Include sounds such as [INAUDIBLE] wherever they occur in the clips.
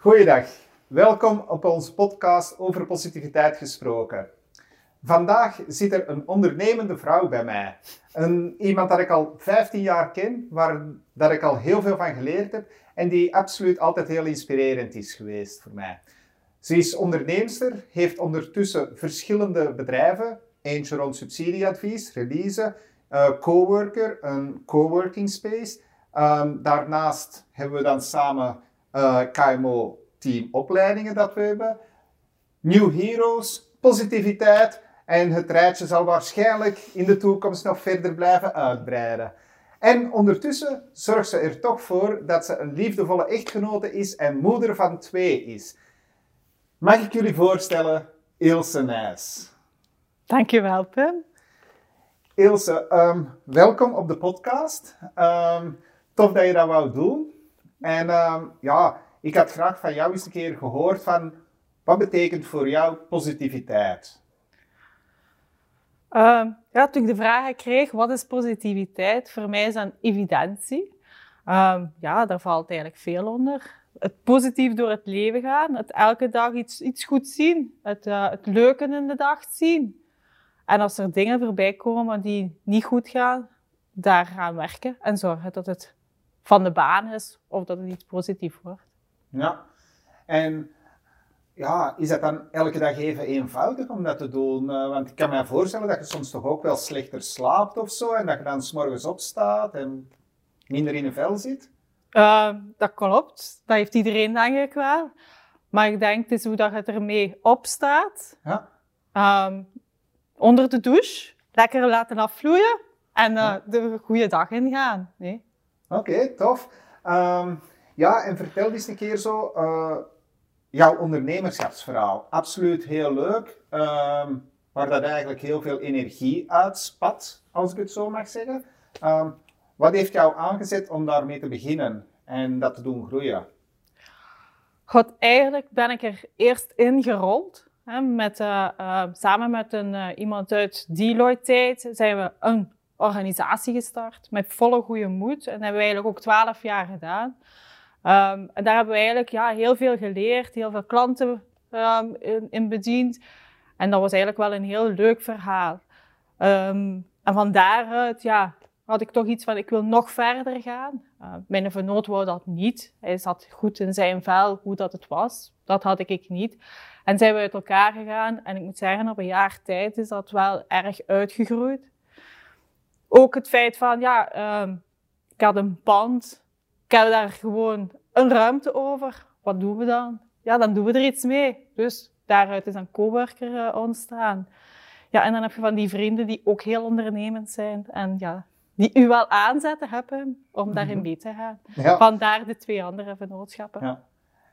Goeiedag, welkom op onze podcast over positiviteit gesproken. Vandaag zit er een ondernemende vrouw bij mij. Een, iemand dat ik al 15 jaar ken, waar dat ik al heel veel van geleerd heb en die absoluut altijd heel inspirerend is geweest voor mij. Ze is onderneemster, heeft ondertussen verschillende bedrijven, eentje rond subsidieadvies, release, uh, coworker, een coworking space. Um, daarnaast hebben we dan samen uh, KMO team opleidingen dat we hebben. New Heroes, positiviteit en het rijtje zal waarschijnlijk in de toekomst nog verder blijven uitbreiden. En ondertussen zorgt ze er toch voor dat ze een liefdevolle echtgenote is en moeder van twee is. Mag ik jullie voorstellen, Ilse Nijs. Dankjewel, Pim. Ilse, um, welkom op de podcast. Um, tof dat je dat wou doen. En um, ja, ik had graag van jou eens een keer gehoord van wat betekent voor jou positiviteit? Uh, ja, toen ik de vraag kreeg, wat is positiviteit? Voor mij is dat evidentie. Uh, ja, daar valt eigenlijk veel onder. Het positief door het leven gaan, het elke dag iets, iets goed zien, het, uh, het leuke in de dag zien. En als er dingen voorbij komen die niet goed gaan, daar gaan werken en zorgen dat het van de baan is of dat het iets positief wordt. Ja, en ja, is dat dan elke dag even eenvoudig om dat te doen? Uh, want ik kan me voorstellen dat je soms toch ook wel slechter slaapt of zo, en dat je dan s'morgens opstaat en minder in een vel zit? Uh, dat klopt, dat heeft iedereen denk ik wel. Maar ik denk, het is hoe dat je ermee opstaat. Ja. Um, onder de douche, lekker laten afvloeien en uh, ja. de goede dag ingaan. Nee? Oké, tof. Um, ja, en vertel eens een keer zo uh, jouw ondernemerschapsverhaal. Absoluut heel leuk. Um, waar dat eigenlijk heel veel energie uitspat, als ik het zo mag zeggen. Um, wat heeft jou aangezet om daarmee te beginnen en dat te doen groeien? God, eigenlijk ben ik er eerst ingerold. Hè, met, uh, samen met een, uh, iemand uit Deloitte zijn we een organisatie gestart met volle goede moed. En dat hebben we eigenlijk ook twaalf jaar gedaan. Um, en daar hebben we eigenlijk ja, heel veel geleerd, heel veel klanten um, in, in, bediend. En dat was eigenlijk wel een heel leuk verhaal. Um, en van daaruit ja, had ik toch iets van, ik wil nog verder gaan. Mijn vernoot wou dat niet. Hij zat goed in zijn vel hoe dat het was. Dat had ik niet. En zijn we uit elkaar gegaan. En ik moet zeggen, op een jaar tijd is dat wel erg uitgegroeid. Ook het feit van, ja, ik had een pand ik heb daar gewoon een ruimte over. Wat doen we dan? Ja, dan doen we er iets mee. Dus daaruit is een coworker uh, ontstaan. Ja, en dan heb je van die vrienden die ook heel ondernemend zijn. En ja, die u wel aanzetten hebben om daarin mhm. mee te gaan. Ja. Vandaar de twee andere vennootschappen. Ja.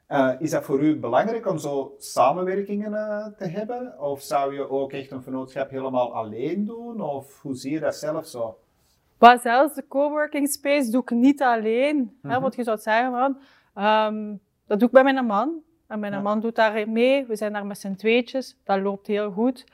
Uh, is dat voor u belangrijk om zo samenwerkingen uh, te hebben? Of zou je ook echt een vennootschap helemaal alleen doen? Of hoe zie je dat zelf zo? Maar zelfs de coworking space doe ik niet alleen. Mm -hmm. hè, wat je zou zeggen van, um, dat doe ik bij mijn man. En mijn ja. man doet daar mee. We zijn daar met z'n tweetjes. Dat loopt heel goed.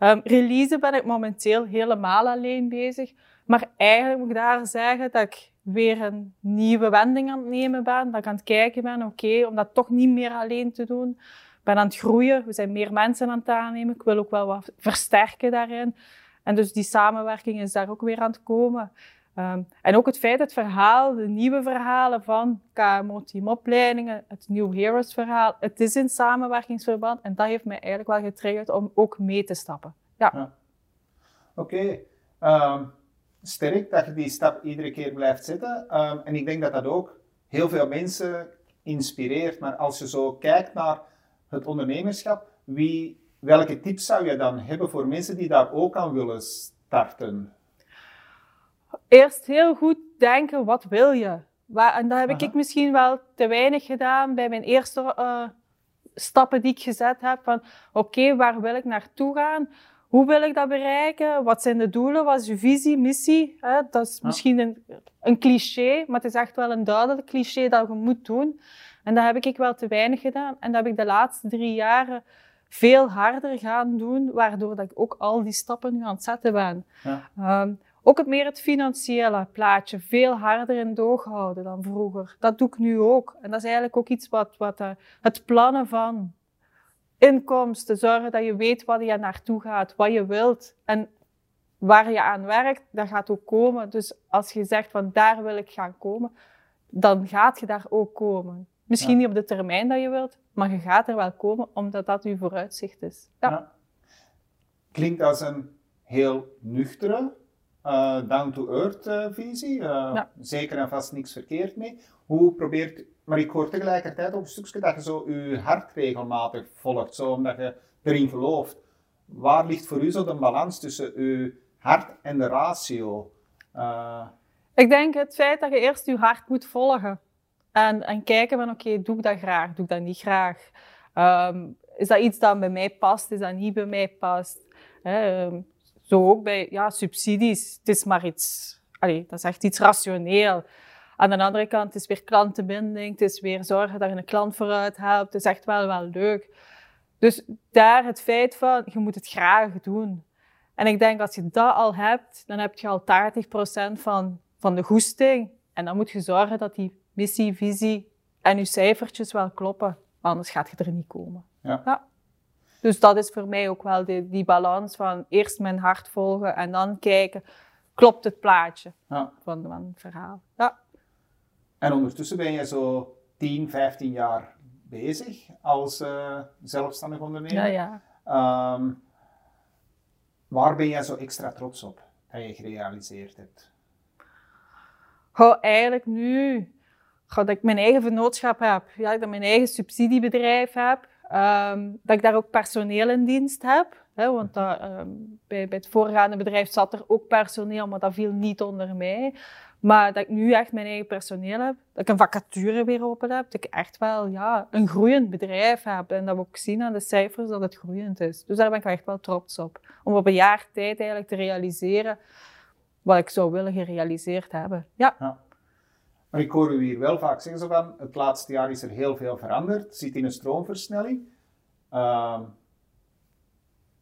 Um, release ben ik momenteel helemaal alleen bezig. Maar eigenlijk moet ik daar zeggen dat ik weer een nieuwe wending aan het nemen ben. Dat ik aan het kijken ben, oké, om dat toch niet meer alleen te doen. Ik ben aan het groeien. We zijn meer mensen aan het aannemen. Ik wil ook wel wat versterken daarin. En dus die samenwerking is daar ook weer aan het komen. Um, en ook het feit, het verhaal, de nieuwe verhalen van KMO teamopleidingen, het New Heroes verhaal, het is in samenwerkingsverband en dat heeft mij eigenlijk wel getriggerd om ook mee te stappen. Ja. Oké. Um, sterk dat je die stap iedere keer blijft zetten. Um, en ik denk dat dat ook heel veel mensen inspireert. Maar als je zo kijkt naar het ondernemerschap, wie welke tips zou je dan hebben voor mensen die daar ook aan willen starten? Eerst heel goed denken, wat wil je? En dat heb Aha. ik misschien wel te weinig gedaan bij mijn eerste uh, stappen die ik gezet heb. Van oké, okay, waar wil ik naartoe gaan? Hoe wil ik dat bereiken? Wat zijn de doelen? Wat is je visie, missie? Hè? Dat is misschien een, een cliché, maar het is echt wel een duidelijk cliché dat je moet doen. En dat heb ik wel te weinig gedaan. En dat heb ik de laatste drie jaren veel harder gaan doen, waardoor dat ik ook al die stappen nu aan het zetten ben. Ja. Um, ook het meer het financiële plaatje veel harder in doog houden dan vroeger. Dat doe ik nu ook. En dat is eigenlijk ook iets wat, wat uh, het plannen van inkomsten, zorgen dat je weet waar je naartoe gaat, wat je wilt. En waar je aan werkt, dat gaat ook komen. Dus als je zegt van daar wil ik gaan komen, dan gaat je daar ook komen. Misschien niet op de termijn dat je wilt, maar je gaat er wel komen omdat dat je vooruitzicht is. Ja. ja. Klinkt als een heel nuchtere, uh, down-to-earth uh, visie. Uh, Zeker en vast niks verkeerd mee. Hoe probeert, maar ik hoor tegelijkertijd ook een stukje dat je zo je hart regelmatig volgt, zo omdat je erin gelooft. Waar ligt voor u zo de balans tussen je hart en de ratio? Ik denk het feit dat je eerst je hart moet volgen. En, en kijken van oké, doe ik dat graag, doe ik dat niet graag? Um, is dat iets dat bij mij past, is dat niet bij mij past? Um, zo ook bij ja, subsidies. Het is maar iets, allee, dat is echt iets rationeel. Aan de andere kant, het is weer klantenbinding, het is weer zorgen dat je een klant vooruit helpt. Het is echt wel, wel leuk. Dus daar het feit van, je moet het graag doen. En ik denk, als je dat al hebt, dan heb je al 80% van, van de goesting. En dan moet je zorgen dat die missie, visie en je cijfertjes wel kloppen. Anders gaat je er niet komen. Ja. ja. Dus dat is voor mij ook wel die, die balans van eerst mijn hart volgen en dan kijken, klopt het plaatje ja. van, van het verhaal. Ja. En ondertussen ben je zo 10, 15 jaar bezig als uh, zelfstandig ondernemer. Ja, ja. Um, waar ben jij zo extra trots op dat je gerealiseerd hebt? Goh, eigenlijk nu dat ik mijn eigen vennootschap heb, ja, dat ik mijn eigen subsidiebedrijf heb, um, dat ik daar ook personeel in dienst heb. Hè, want dat, um, bij, bij het voorgaande bedrijf zat er ook personeel, maar dat viel niet onder mij. Maar dat ik nu echt mijn eigen personeel heb, dat ik een vacature weer open heb, dat ik echt wel ja, een groeiend bedrijf heb. En dat we ook zien aan de cijfers dat het groeiend is. Dus daar ben ik echt wel trots op. Om op een jaar tijd eigenlijk te realiseren wat ik zou willen gerealiseerd hebben. Ja. ja. Maar ik hoor u hier wel vaak zeggen, van, het laatste jaar is er heel veel veranderd, het zit in een stroomversnelling. Uh,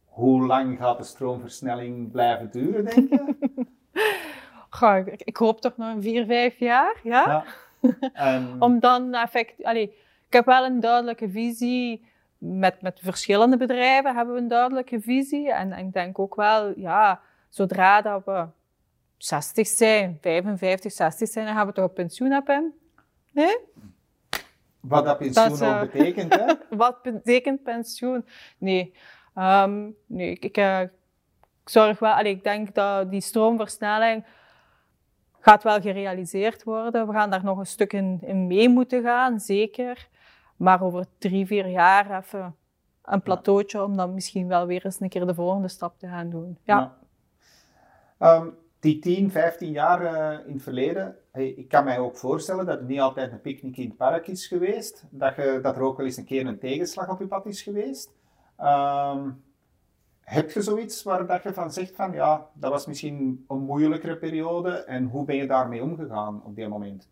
hoe lang gaat de stroomversnelling blijven duren, denk je? [LAUGHS] Goh, ik, ik, hoop toch nog een vier, vijf jaar, ja? ja. [LAUGHS] Om dan effect... Allee, ik heb wel een duidelijke visie. Met, met verschillende bedrijven hebben we een duidelijke visie. En, en ik denk ook wel, ja, zodra dat we 60 zijn, 55, 60 zijn, dan gaan we toch op pensioen hebben? Nee? Wat dat pensioen dat, uh, betekent, hè? [LAUGHS] wat betekent pensioen? Nee. Um, nee, ik, ik, uh, ik, zorg wel, allee, ik denk dat die stroomversnelling gaat wel gerealiseerd worden. We gaan daar nog een stuk in, in mee moeten gaan, zeker. Maar over drie, vier jaar even een plateautje om dan misschien wel weer eens een keer de volgende stap te gaan doen. Ja. ja. Um, die 10, 15 jaar uh, in het verleden, ik kan mij ook voorstellen dat het niet altijd een picknick in het park is geweest. Dat, je, dat er ook wel eens een keer een tegenslag op je pad is geweest. Um, heb je zoiets waar dat je van zegt van ja, dat was misschien een moeilijkere periode en hoe ben je daarmee omgegaan op die moment?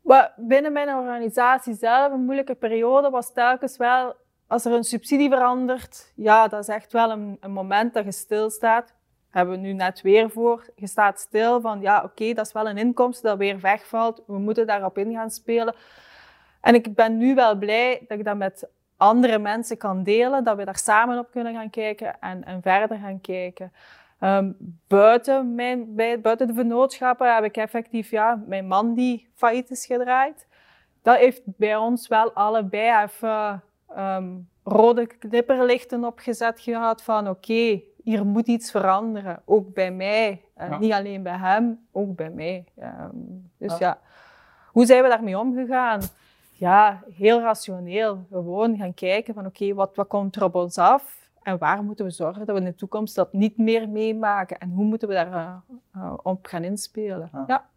Maar binnen mijn organisatie zelf, een moeilijke periode was telkens wel, als er een subsidie verandert, ja, dat is echt wel een, een moment dat je stilstaat hebben we nu net weer voor. Je staat stil van, ja, oké, dat is wel een inkomsten dat weer wegvalt. We moeten daarop in gaan spelen. En ik ben nu wel blij dat ik dat met andere mensen kan delen, dat we daar samen op kunnen gaan kijken en, en verder gaan kijken. Um, buiten, mijn, bij, buiten de vennootschappen heb ik effectief ja, mijn man die failliet is gedraaid. Dat heeft bij ons wel allebei even um, rode knipperlichten opgezet gehad van oké, hier moet iets veranderen. Ook bij mij. Uh, Niet alleen bij hem, ook bij mij. Um, dus ja. ja. hoe zijn we daarmee omgegaan? Ja, heel rationeel. Gewoon gaan kijken van oké, wat, wat komt er op ons af? En waar moeten we zorgen dat we in de toekomst dat niet meer meemaken? En hoe moeten we daar uh, uh, op gaan inspelen? Ja.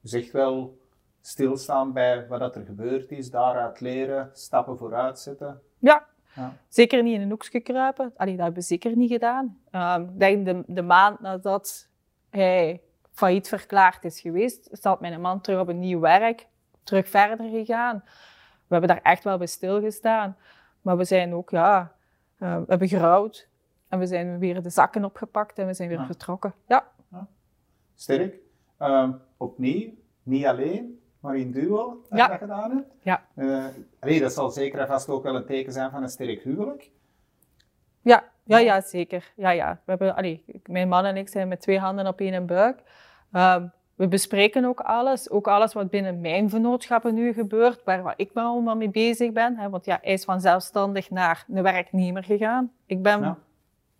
Dus echt wel stilstaan bij wat er gebeurd is, daaruit leren, stappen vooruit zetten. Ja, ja. Zeker niet in een hoekje kruipen. Allee, dat hebben we zeker niet gedaan. Um, ik denk de, de maand nadat hij failliet verklaard is geweest, staat mijn man terug op een nieuw werk, terug verder gegaan. We hebben daar echt wel bij stilgestaan. Maar we zijn ook, ja, uh, we hebben gerouwd. En we zijn weer de zakken opgepakt en we zijn weer vertrokken. Ja. sterk. Ehm, opnieuw, niet alleen, maar in duo heb Ja. je dat gedaan hebt. Ja. Eh, allee, dat zal zeker en vast ook wel een teken zijn van een sterk huwelijk. Ja, ja, ja zeker. Ja, ja. We hebben, allee, mijn man en ik zijn met twee handen op één buik. Ehm, we bespreken ook alles. Ook alles wat binnen mijn vennootschappen nu gebeurt, waar, waar ik me allemaal mee bezig ben. Hè. Want ja, hij is van zelfstandig naar een werknemer gegaan. Ik ben Ja.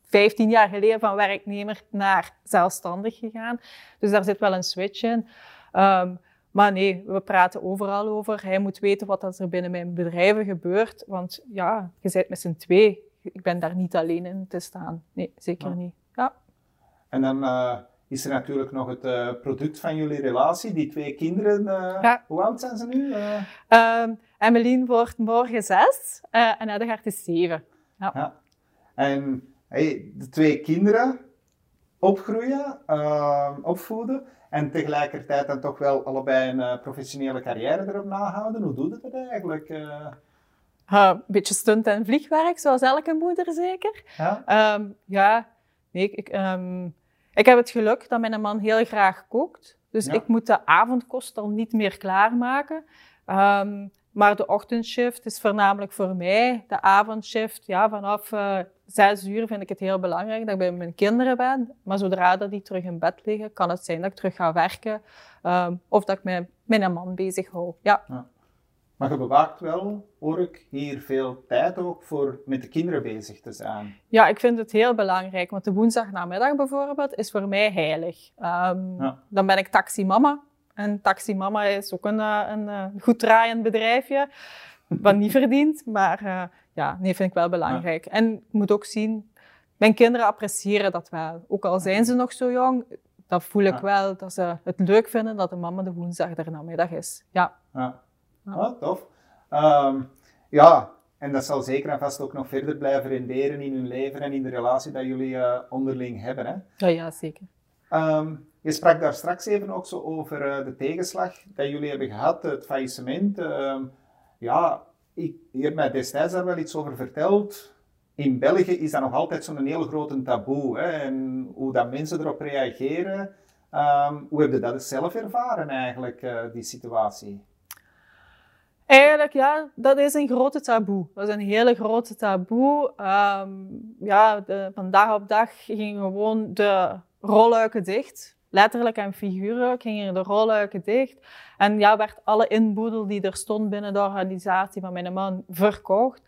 15 jaar geleden van werknemer naar zelfstandig gegaan. Dus daar zit wel een switch in. Ehm, maar nee, we praten overal over. Hij moet weten wat er binnen mijn bedrijven gebeurt. Want ja, je bent met z'n twee. Ik ben daar niet alleen in te staan. Nee, zeker Ja. niet. Ja. En dan eh, is er natuurlijk nog het eh, product van jullie relatie, die twee kinderen. eh, Ja. Hoe oud zijn ze nu? Ehm Emmeline wordt morgen zes en Edgar is zeven. ja. En hey, de twee kinderen opgroeien, eh, opvoeden en tegelijkertijd dan toch wel allebei een professionele carrière erop nahouden. Hoe doe je dat eigenlijk? een beetje stunt- en vliegwerk, zoals elke moeder zeker. ja? Ehm, ja, nee, ik, ehm, ik heb het geluk dat mijn man heel graag kookt. Dus Ja. ik moet de avondkost al niet meer klaarmaken. Ehm, maar de ochtendshift is voornamelijk voor mij. De avondshift, ja, vanaf eh, zes uur vind ik het heel belangrijk dat ik bij mijn kinderen ben. Maar zodra dat die terug in bed liggen, kan het zijn dat ik terug ga werken. ehm, of dat ik me met mijn man bezig hou. Ja, Maar je bewaakt wel, hoor ik, hier veel tijd ook voor met de kinderen bezig te zijn. Ja, ik vind het heel belangrijk, want de woensdagnamiddag bijvoorbeeld is voor mij heilig. Ehm, Ja. Dan ben ik taximama. En taximama is ook een, eh, een, eh, goed draaiend bedrijfje, wat niet [LAUGHS] verdient. Maar eh, ja, nee, vind ik wel belangrijk. En ik moet ook zien, mijn kinderen appreciëren dat wel. Ook al zijn ze nog zo jong, dat voel ik Ja. wel, dat ze het leuk vinden dat de mama de woensdag er namiddag is. Ja. Ah, tof. Ehm, ja, en dat zal zeker en vast ook nog verder blijven renderen in hun leven en in de relatie dat jullie eh, onderling hebben. Hè? Ja, ja, zeker. Ehm, je sprak daar straks even ook zo over eh, de tegenslag dat jullie hebben gehad, het faillissement. Ehm, ja, ik, je hebt mij destijds daar wel iets over verteld. In België is dat nog altijd zo'n heel grote taboe. Hè? En hoe dat mensen erop reageren. Hoe heb je dat zelf ervaren eigenlijk, eh, die situatie? Eigenlijk, ja, dat is een grote taboe. Dat is een hele grote taboe. Ehm, ja, van dag op dag gingen gewoon de rolluiken dicht. Letterlijk en figuurlijk gingen de rolluiken dicht. En ja, werd alle inboedel die er stond binnen de organisatie van mijn man verkocht.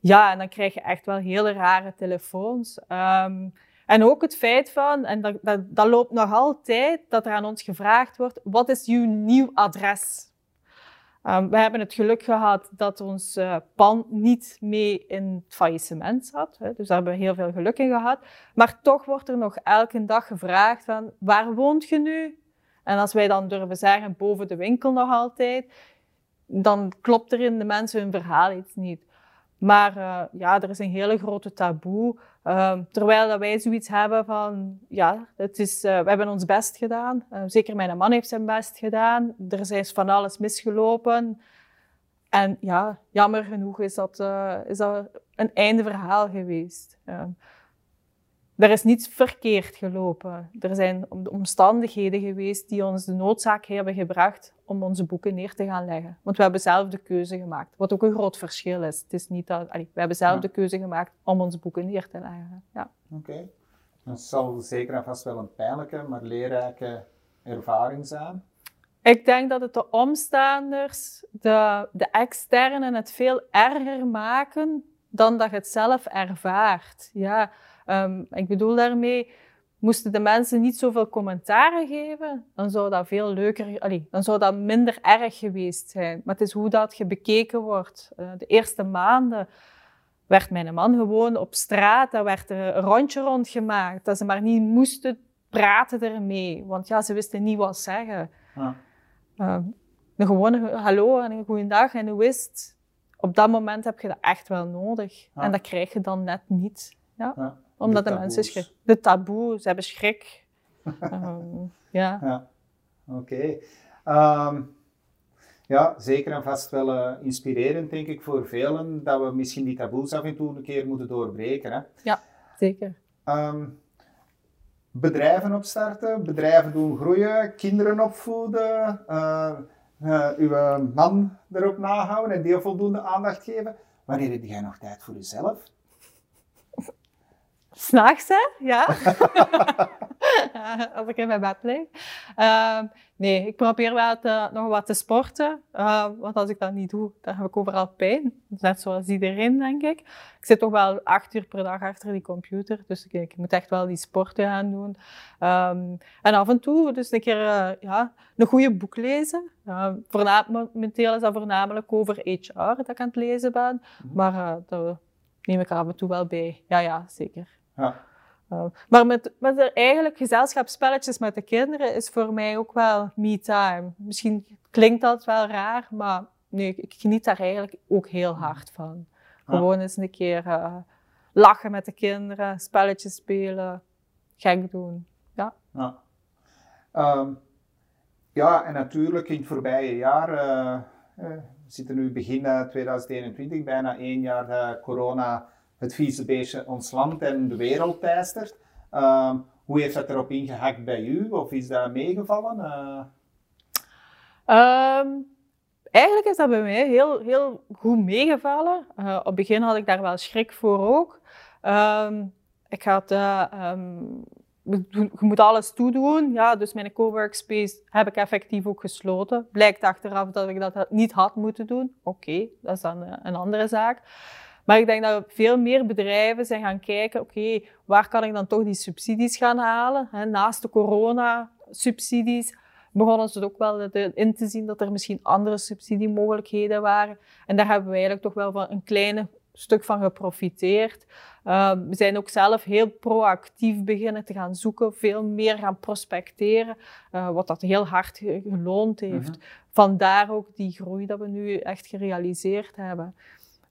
Ja, en dan krijg je echt wel hele rare telefoons. Ehm, en ook het feit van, en dat, dat, dat loopt nog altijd, dat er aan ons gevraagd wordt, wat is uw nieuw adres? Um, we hebben het geluk gehad dat ons uh, pand niet mee in het faillissement zat. Hè. Dus daar hebben we heel veel geluk in gehad. Maar toch wordt er nog elke dag gevraagd van, waar woont je nu? En als wij dan durven zeggen, boven de winkel nog altijd, dan klopt er in de mensen hun verhaal iets niet. Maar uh, ja, er is een hele grote taboe. Uh, terwijl dat wij zoiets hebben van, ja, het is, uh, we hebben ons best gedaan. Uh, zeker mijn man heeft zijn best gedaan. Er is van alles misgelopen. En ja, jammer genoeg is dat, uh, is dat een einde verhaal geweest. Er is niets verkeerd gelopen. Er zijn omstandigheden geweest die ons de noodzaak hebben gebracht om onze boeken neer te gaan leggen. Want we hebben zelf de keuze gemaakt, wat ook een groot verschil is. Het is niet dat, allee, we hebben zelf ja. de keuze gemaakt om onze boeken neer te leggen. Ja. Oké. Okay. Dat zal zeker en vast wel een pijnlijke, maar leerrijke ervaring zijn. Ik denk dat het de omstaanders, de, de externen, het veel erger maken dan dat je het zelf ervaart. Ja, um, ik bedoel daarmee, moesten de mensen niet zoveel commentaren geven, dan zou dat veel leuker, allee, dan zou dat minder erg geweest zijn. Maar het is hoe dat bekeken wordt. Uh, de eerste maanden werd mijn man gewoon op straat, daar werd er een rondje rondgemaakt, dat ze maar niet moesten praten ermee, want ja, ze wisten niet wat zeggen. Uh, een gewone hallo en een goeiedag en hoe is het? Op dat moment heb je dat echt wel nodig. En dat krijg je dan net niet. Ja. Ja. Omdat de, de mensen schrik. De taboe, ze hebben schrik. um, [LAUGHS] ja. ja. Oké. Okay. Um, ja, zeker en vast wel uh, inspirerend, denk ik, voor velen, dat we misschien die taboes af en toe een keer moeten doorbreken. Hè? Ja, zeker. Um, bedrijven opstarten, bedrijven doen groeien, kinderen opvoeden, uh, uh, uw man erop nahouden en die voldoende aandacht geven. Wanneer heb jij nog tijd voor jezelf? S'nachts, hè? [LAUGHS] Ja. Als ik in mijn bed lig. Uh, nee, ik probeer wel te, nog wat te sporten. Uh, want als ik dat niet doe, dan heb ik overal pijn. Net zoals iedereen, denk ik. Ik zit toch wel acht uur per dag achter die computer. Dus ik, ik moet echt wel die sporten gaan doen. Um, en af en toe dus een keer uh, ja, een goede boek lezen. Uh, momenteel is dat voornamelijk over HR dat ik aan het lezen ben. Mhm. Maar uh, dat neem ik af en toe wel bij. Ja, ja, zeker. Ja. Uh, maar met, met er eigenlijk gezelschapsspelletjes met de kinderen is voor mij ook wel me-time. Misschien klinkt dat wel raar, maar nee, ik geniet daar eigenlijk ook heel hard van. Gewoon eens een keer uh, lachen met de kinderen, spelletjes spelen, gek doen. Ja. Ja, um, ja en natuurlijk in het voorbije jaar, uh, we zitten nu begin 2021, bijna één jaar corona het vieze beestje ons land en de wereld teistert. Ehm, hoe heeft dat erop ingehakt bij u? Of is dat meegevallen? Uh... eigenlijk is dat bij mij heel, heel goed meegevallen. Uh, op het begin had ik daar wel schrik voor ook. Ehm, ik had... Uh, je moet alles toedoen. Ja, dus mijn coworkspace heb ik effectief ook gesloten. Blijkt achteraf dat ik dat niet had moeten doen. Oké, dat is dan een andere zaak. Maar ik denk dat veel meer bedrijven zijn gaan kijken, oké, waar kan ik dan toch die subsidies gaan halen? naast de corona-subsidies begonnen ze ook wel in te zien dat er misschien andere subsidiemogelijkheden waren. En daar hebben we eigenlijk toch wel van een klein stuk van geprofiteerd. Ehm, we zijn ook zelf heel proactief beginnen te gaan zoeken, veel meer gaan prospecteren, uh, wat dat heel hard geloond heeft. Mhm. Vandaar ook die groei dat we nu echt gerealiseerd hebben.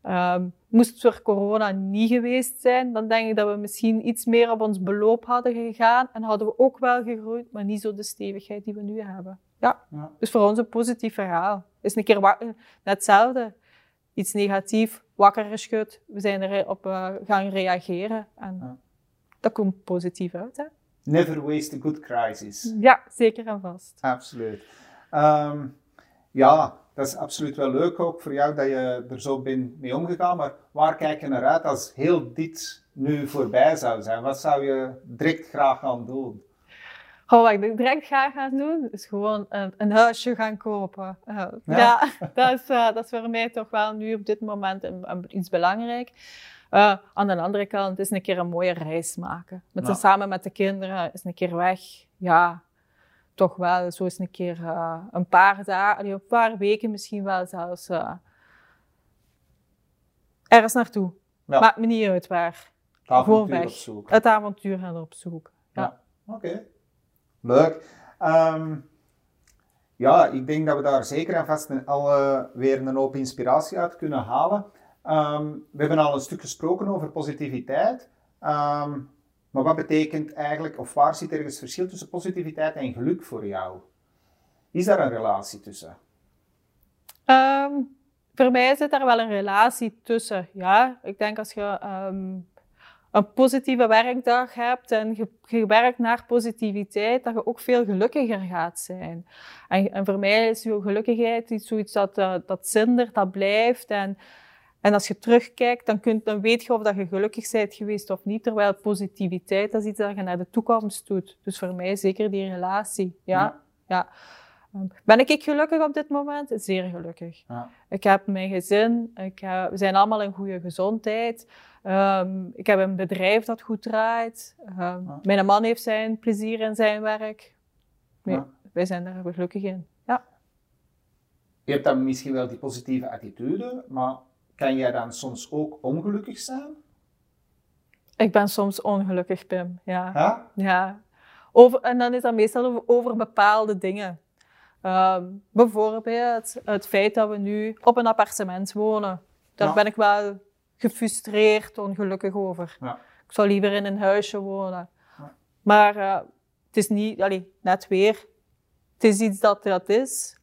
Um, moest het voor corona niet geweest zijn, dan denk ik dat we misschien iets meer op ons beloop hadden gegaan en hadden we ook wel gegroeid, maar niet zo de stevigheid die we nu hebben. Ja, ja. dus voor ons een positief verhaal. Is een keer net hetzelfde. Iets negatief, wakker geschud, we zijn erop uh, gaan reageren en ja. dat komt positief uit. Hè? Never waste a good crisis. Ja, zeker en vast. Absoluut. Um, ja, dat is absoluut wel leuk ook voor jou dat je er zo bent mee omgegaan. Maar waar kijk je naar uit als heel dit nu voorbij zou zijn? Wat zou je direct graag gaan doen? Oh, wat ik direct graag ga doen, is gewoon een, een huisje gaan kopen. Uh, ja, [LAUGHS] dat, is, uh, dat is voor mij toch wel nu op dit moment een, iets belangrijk. Uh, aan de andere kant is een keer een mooie reis maken. Met samen met de kinderen, is een keer weg. Ja, toch wel zo eens een keer uh, een paar dagen, een paar weken misschien wel zelfs uh, ergens naartoe. Ja. Maakt me niet uit waar. Het weg. Opzoeken. Het avontuur gaan opzoeken. Ja. ja. Oké. Leuk. Um, ja, ik denk dat we daar zeker en vast al uh, weer een hoop inspiratie uit kunnen halen. Um, we hebben al een stuk gesproken over positiviteit. Um, maar wat betekent eigenlijk, of waar zit ergens verschil tussen positiviteit en geluk voor jou? Is daar een relatie tussen? Um, voor mij zit daar wel een relatie tussen. Ja, ik denk als je um, een positieve werkdag hebt en je, je, werkt naar positiviteit, dat je ook veel gelukkiger gaat zijn. En, en voor mij is je gelukkigheid iets zoiets dat, uh, dat zindert, dat blijft. En en als je terugkijkt, dan, kunt, dan weet je of dat je gelukkig bent geweest of niet. Terwijl positiviteit, dat is iets dat je naar de toekomst doet. Dus voor mij zeker die relatie. Ja, ja. Ehm, ben ik gelukkig op dit moment? Zeer gelukkig. Ja. Ik heb mijn gezin, ik we zijn allemaal in goede gezondheid. Um, ik heb een bedrijf dat goed draait. Um, Mijn man heeft zijn plezier in zijn werk. Nee, Wij zijn daar gelukkig in. Ja. Je hebt dan misschien wel die positieve attitude, maar kan jij dan soms ook ongelukkig zijn? Ik ben soms ongelukkig, Pim. Ja. Ja? ja. Over, en dan is dat meestal over, bepaalde dingen. Ehm, bijvoorbeeld het feit dat we nu op een appartement wonen. Daar ben ik wel gefrustreerd, ongelukkig over. Ja. Ik zou liever in een huisje wonen. Maar uh, het is niet, allee, net weer, het is iets dat dat is.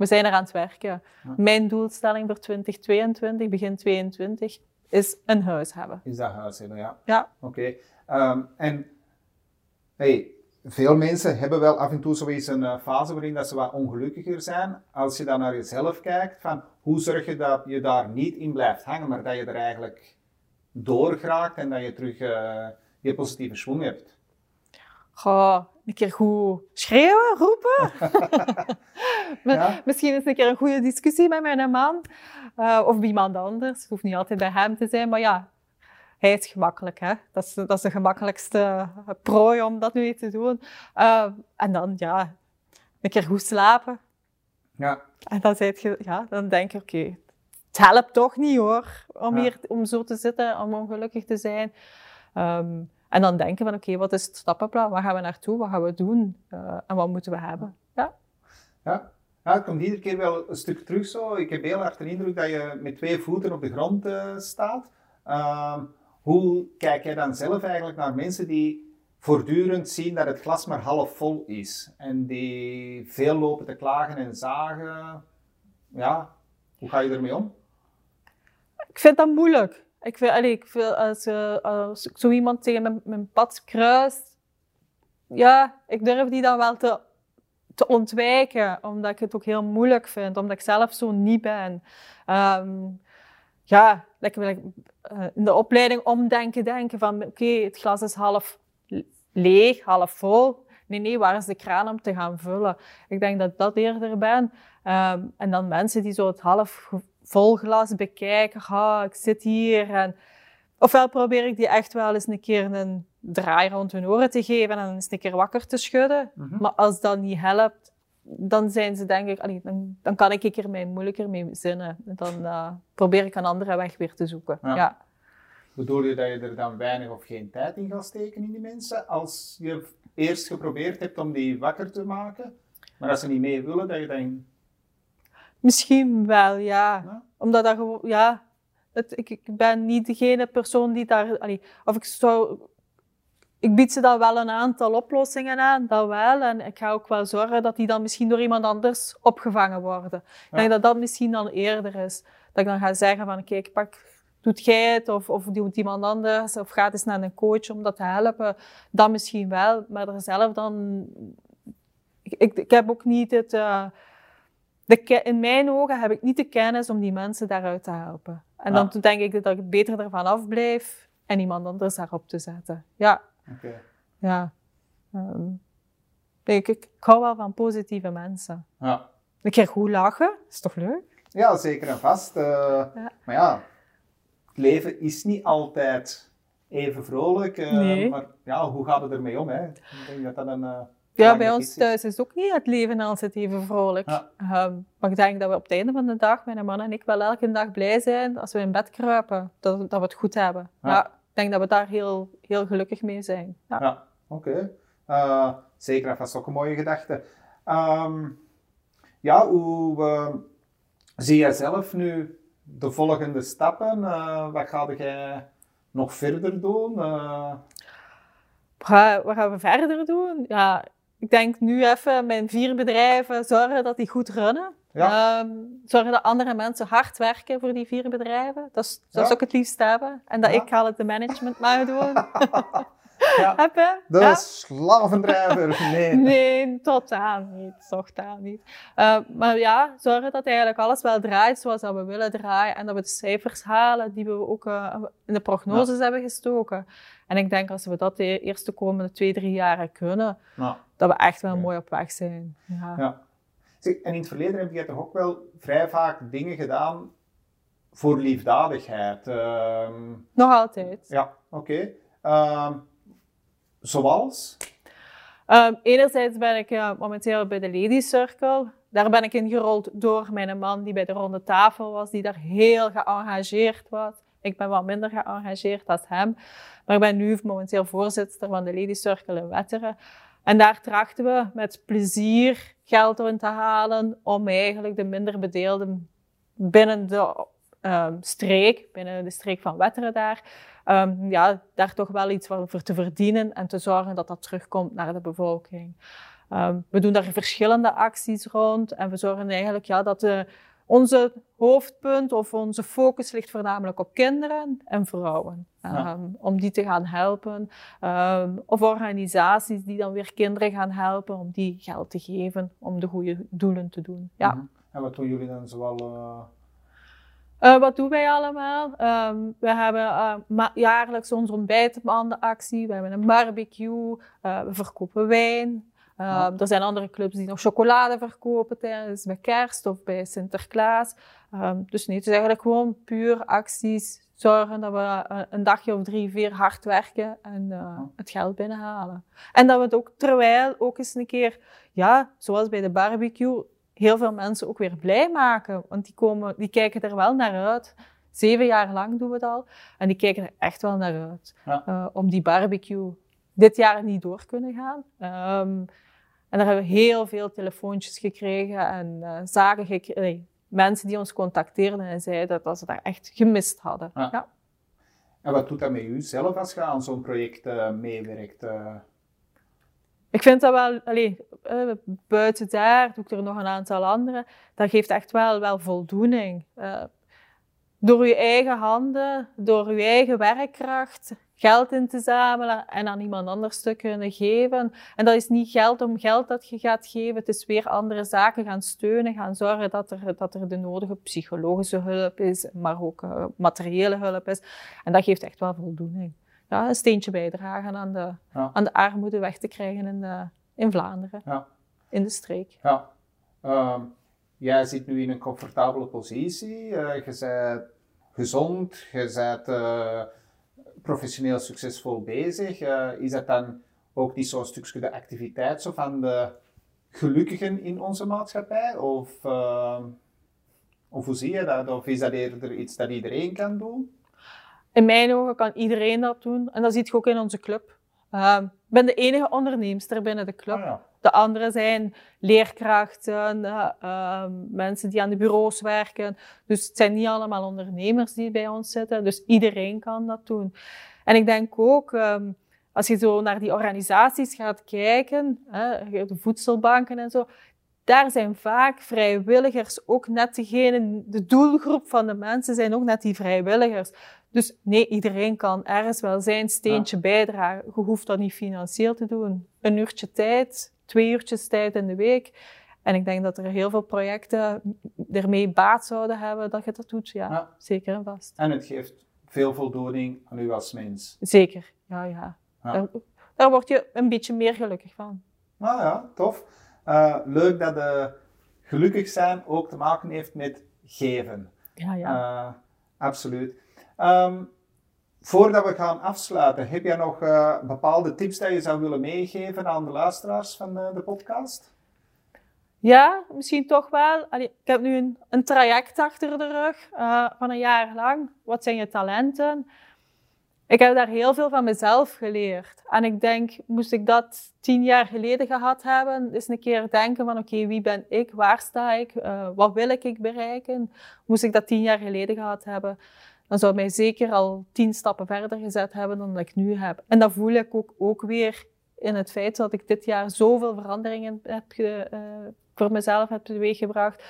We zijn er aan het werken. Mijn doelstelling voor 2022, begin 2022, is een huis hebben. Is dat huis hebben, ja. Ja. Oké. Ehm, en Hey, veel mensen hebben wel af en toe zoiets een uh, fase waarin dat ze wat ongelukkiger zijn. Als je dan naar jezelf kijkt, van hoe zorg je dat je daar niet in blijft hangen, maar dat je er eigenlijk doorgraakt en dat je terug uh, je positieve schwung hebt? Goh, een keer goed schreeuwen, roepen. [LAUGHS] ja. Misschien eens een keer een goede discussie met mijn man. Uh, of bij iemand anders. Het hoeft niet altijd bij hem te zijn, maar ja, hij is gemakkelijk. Hè? Dat, is, dat is de gemakkelijkste prooi om dat nu te doen. Uh, en dan, ja, een keer goed slapen. Ja. En dan, je, ja, dan denk je, oké, het helpt toch niet hoor, om, hier, om zo te zitten, om ongelukkig te zijn. Um, en dan denken van, oké, wat is het stappenplan? Waar gaan we naartoe? Wat gaan we doen? Uh, en wat moeten we hebben? Ja. Ja. Ja, het komt iedere keer wel een stuk terug zo. Ik heb heel hard de indruk dat je met twee voeten op de grond uh, staat. Uh, hoe kijk jij dan zelf eigenlijk naar mensen die voortdurend zien dat het glas maar half vol is? En die veel lopen te klagen en zagen. Ja, hoe ga je ermee om? Ik vind dat moeilijk. Ik vind, allee, ik als, ik zo iemand tegen mijn, mijn pad kruist, ja, ik durf die dan wel te, te ontwijken, omdat ik het ook heel moeilijk vind, omdat ik zelf zo niet ben. Um, ja, lekker uh, in de opleiding omdenken, denken van oké, het glas is half leeg, half vol. Nee, nee, waar is de kraan om te gaan vullen? Ik denk dat ik dat eerder ben. Um, en dan mensen die zo het half vol glas bekijken. Ah, ik zit hier. En, ofwel probeer ik die echt wel eens een keer een draai rond hun oren te geven en eens een keer wakker te schudden. Mhm. Maar als dat niet helpt, dan zijn ze denk ik, allee, dan, dan kan ik er mij moeilijker mee zinnen. Dan uh, probeer ik een andere weg weer te zoeken. Ja. Bedoel je dat je er dan weinig of geen tijd in gaat steken in die mensen, als je eerst geprobeerd hebt om die wakker te maken, maar als ze niet mee willen, dat je dan... Misschien wel, ja. Omdat dat gewoon, ja, het, ik, ik ben niet degene persoon die daar, allee, of ik zou ik bied ze dan wel een aantal oplossingen aan, dat wel. En ik ga ook wel zorgen dat die dan misschien door iemand anders opgevangen worden. Ik denk dat dat misschien dan eerder is. Dat ik dan ga zeggen van, kijk, pak, doet jij het? Of, of doet iemand anders? Of gaat eens naar een coach om dat te helpen? Dat misschien wel. Maar er zelf dan... Ik, ik, ik heb ook niet het... Uh, de, in mijn ogen heb ik niet de kennis om die mensen daaruit te helpen. En dan denk ik dat ik beter ervan afblijf en iemand anders daarop te zetten. Ja. Okay. Ja. Um, ik, ik, hou wel van positieve mensen. Ja. Een keer goed lachen, is toch leuk? Ja, zeker en vast. Uh, ja. Maar ja, het leven is niet altijd even vrolijk. Uh, nee. Maar ja, hoe gaat het ermee om? Hè? Ik denk dat dat een... Uh, ja, bij ons thuis is ook niet het leven altijd even vrolijk. Ja. Um, maar ik denk dat we op het einde van de dag, mijn man en ik, wel elke dag blij zijn als we in bed kruipen, dat, dat we het goed hebben. Ja. ja ik denk dat we daar heel, heel gelukkig mee zijn. Ja, ja oké. Okay. Uh, zeker, dat is ook een mooie gedachte. Um, ja, hoe uh, zie jij zelf nu de volgende stappen? Uh, wat ga jij nog verder doen? Wat gaan we verder doen? Ja, ik denk nu even mijn vier bedrijven zorgen dat die goed runnen. Ja. Um, zorgen dat andere mensen hard werken voor die vier bedrijven. Dat is, dat is ook het liefst hebben. En dat ik haal het de management maar doen. [LAUGHS] ja. [LAUGHS] Heb je? De ja? slavendrijver, [LAUGHS] nee. nee, totaal niet. Totaal niet. Uh, maar ja, zorgen dat eigenlijk alles wel draait zoals dat we willen draaien. En dat we de cijfers halen die we ook uh, in de prognoses hebben gestoken. En ik denk als we dat de eerste komende twee, drie jaren kunnen, dat we echt wel mooi op weg zijn. Ja. en in het verleden heb je toch ook wel vrij vaak dingen gedaan voor liefdadigheid? Ehm, Nog altijd. Ja, oké. Ehm, zoals? Um, enerzijds ben ik uh, momenteel bij de Lady Circle. Daar ben ik ingerold door mijn man die bij de ronde tafel was, die daar heel geëngageerd was. Ik ben wat minder geëngageerd als hem. Maar ik ben nu momenteel voorzitter van de Lady Circle in Wetteren. En daar trachten we met plezier geld in te halen om eigenlijk de minder bedeelden binnen de um, streek, binnen de streek van Wetteren daar, um, ja, daar toch wel iets voor te verdienen en te zorgen dat dat terugkomt naar de bevolking. Um, we doen daar verschillende acties rond en we zorgen eigenlijk ja, dat de onze hoofdpunt of onze focus ligt voornamelijk op kinderen en vrouwen. Ja. Ehm, om die te gaan helpen. Ehm, of organisaties die dan weer kinderen gaan helpen om die geld te geven om de goede doelen te doen. Ja. Mhm. En wat doen jullie dan zoal? eh, Eh, wat doen wij allemaal? Ehm, we hebben eh, ma- jaarlijks onze ontbijtbandenactie. We hebben een barbecue. we verkopen wijn. Ehm, Ja. Er zijn andere clubs die nog chocolade verkopen tijdens bij kerst of bij Sinterklaas. Ehm, dus nee, het is eigenlijk gewoon puur acties. Zorgen dat we eh, een dagje of drie, vier hard werken en eh, het geld binnenhalen. En dat we het ook terwijl ook eens een keer, ja, zoals bij de barbecue, heel veel mensen ook weer blij maken. Want die, komen, die kijken er wel naar uit. Zeven jaar lang doen we het al. En die kijken er echt wel naar uit. Ja. eh, om die barbecue dit jaar niet door kunnen gaan. Ehm, en daar hebben we heel veel telefoontjes gekregen en eh, zaken gekregen. nee, mensen die ons contacteerden en zeiden dat ze daar echt gemist hadden. Ja. Ja. En wat doet dat met u zelf als je aan zo'n project eh, meewerkt? eh? Ik vind dat wel, allee, eh, buiten daar doe ik er nog een aantal andere. Dat geeft echt wel, wel voldoening. Eh, door je eigen handen, door je eigen werkkracht, geld in te zamelen en aan iemand anders te kunnen geven. En dat is niet geld om geld dat je gaat geven. Het is weer andere zaken gaan steunen, gaan zorgen dat er, dat er de nodige psychologische hulp is, maar ook eh, materiële hulp is. En dat geeft echt wel voldoening. Ja, een steentje bijdragen aan de, Ja. aan de armoede weg te krijgen in, de, in Vlaanderen, Ja. in de streek. Ja. Ehm, jij zit nu in een comfortabele positie. eh, je bent gezond, je bent eh, professioneel succesvol bezig. Eh, is dat dan ook niet zo'n stukje de activiteit zo van de gelukkigen in onze maatschappij? Of, ehm, of hoe zie je dat? Of is dat eerder iets dat iedereen kan doen? In mijn ogen kan iedereen dat doen. En dat zie je ook in onze club. Ehm, ik ben de enige onderneemster binnen de club. Ah, ja. De anderen zijn leerkrachten, eh, ehm, mensen die aan de bureaus werken. Dus het zijn niet allemaal ondernemers die bij ons zitten. Dus iedereen kan dat doen. En ik denk ook, ehm, als je zo naar die organisaties gaat kijken, hè, de voedselbanken en zo, daar zijn vaak vrijwilligers ook net degene, de doelgroep van de mensen zijn ook net die vrijwilligers. Dus nee, iedereen kan ergens wel zijn steentje bijdragen. Je hoeft dat niet financieel te doen. Een uurtje tijd, twee uurtjes tijd in de week. En ik denk dat er heel veel projecten ermee baat zouden hebben dat je dat doet. Ja, Ja. zeker en vast. En het geeft veel voldoening aan u als mens. Zeker, ja, ja. Ja. Daar, daar word je een beetje meer gelukkig van. Nou ja, tof. Eh, leuk dat de gelukkig zijn ook te maken heeft met geven. Ja, ja. Eh, absoluut. Ehm, voordat we gaan afsluiten, heb jij nog eh, bepaalde tips dat je zou willen meegeven aan de luisteraars van eh, de podcast? Ja, misschien toch wel. Allee, ik heb nu een, een traject achter de rug eh, van een jaar lang. Wat zijn je talenten? Ik heb daar heel veel van mezelf geleerd. En ik denk, moest ik dat tien jaar geleden gehad hebben, eens een keer denken van oké, wie ben ik? Waar sta ik? Wat wil ik bereiken? Moest ik dat tien jaar geleden gehad hebben, dan zou mij zeker al tien stappen verder gezet hebben dan dat ik nu heb. En dat voel ik ook, ook weer in het feit dat ik dit jaar zoveel veranderingen heb ge- eh, voor mezelf heb teweeggebracht.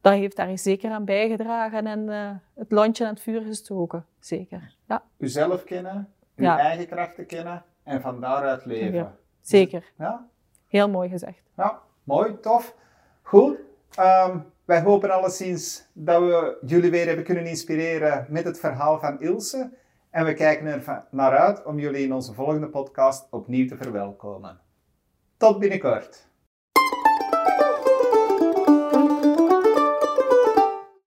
Dat heeft daar zeker aan bijgedragen en eh, het landje aan het vuur gestoken. Zeker. Ja, Uzelf kennen, uw Ja. eigen krachten kennen en van daaruit leven. Ja. zeker. Ja? Heel mooi gezegd. Ja, mooi, tof. Goed. Ehm, wij hopen alleszins dat we jullie weer hebben kunnen inspireren met het verhaal van Ilse. En we kijken er naar uit om jullie in onze volgende podcast opnieuw te verwelkomen. Tot binnenkort.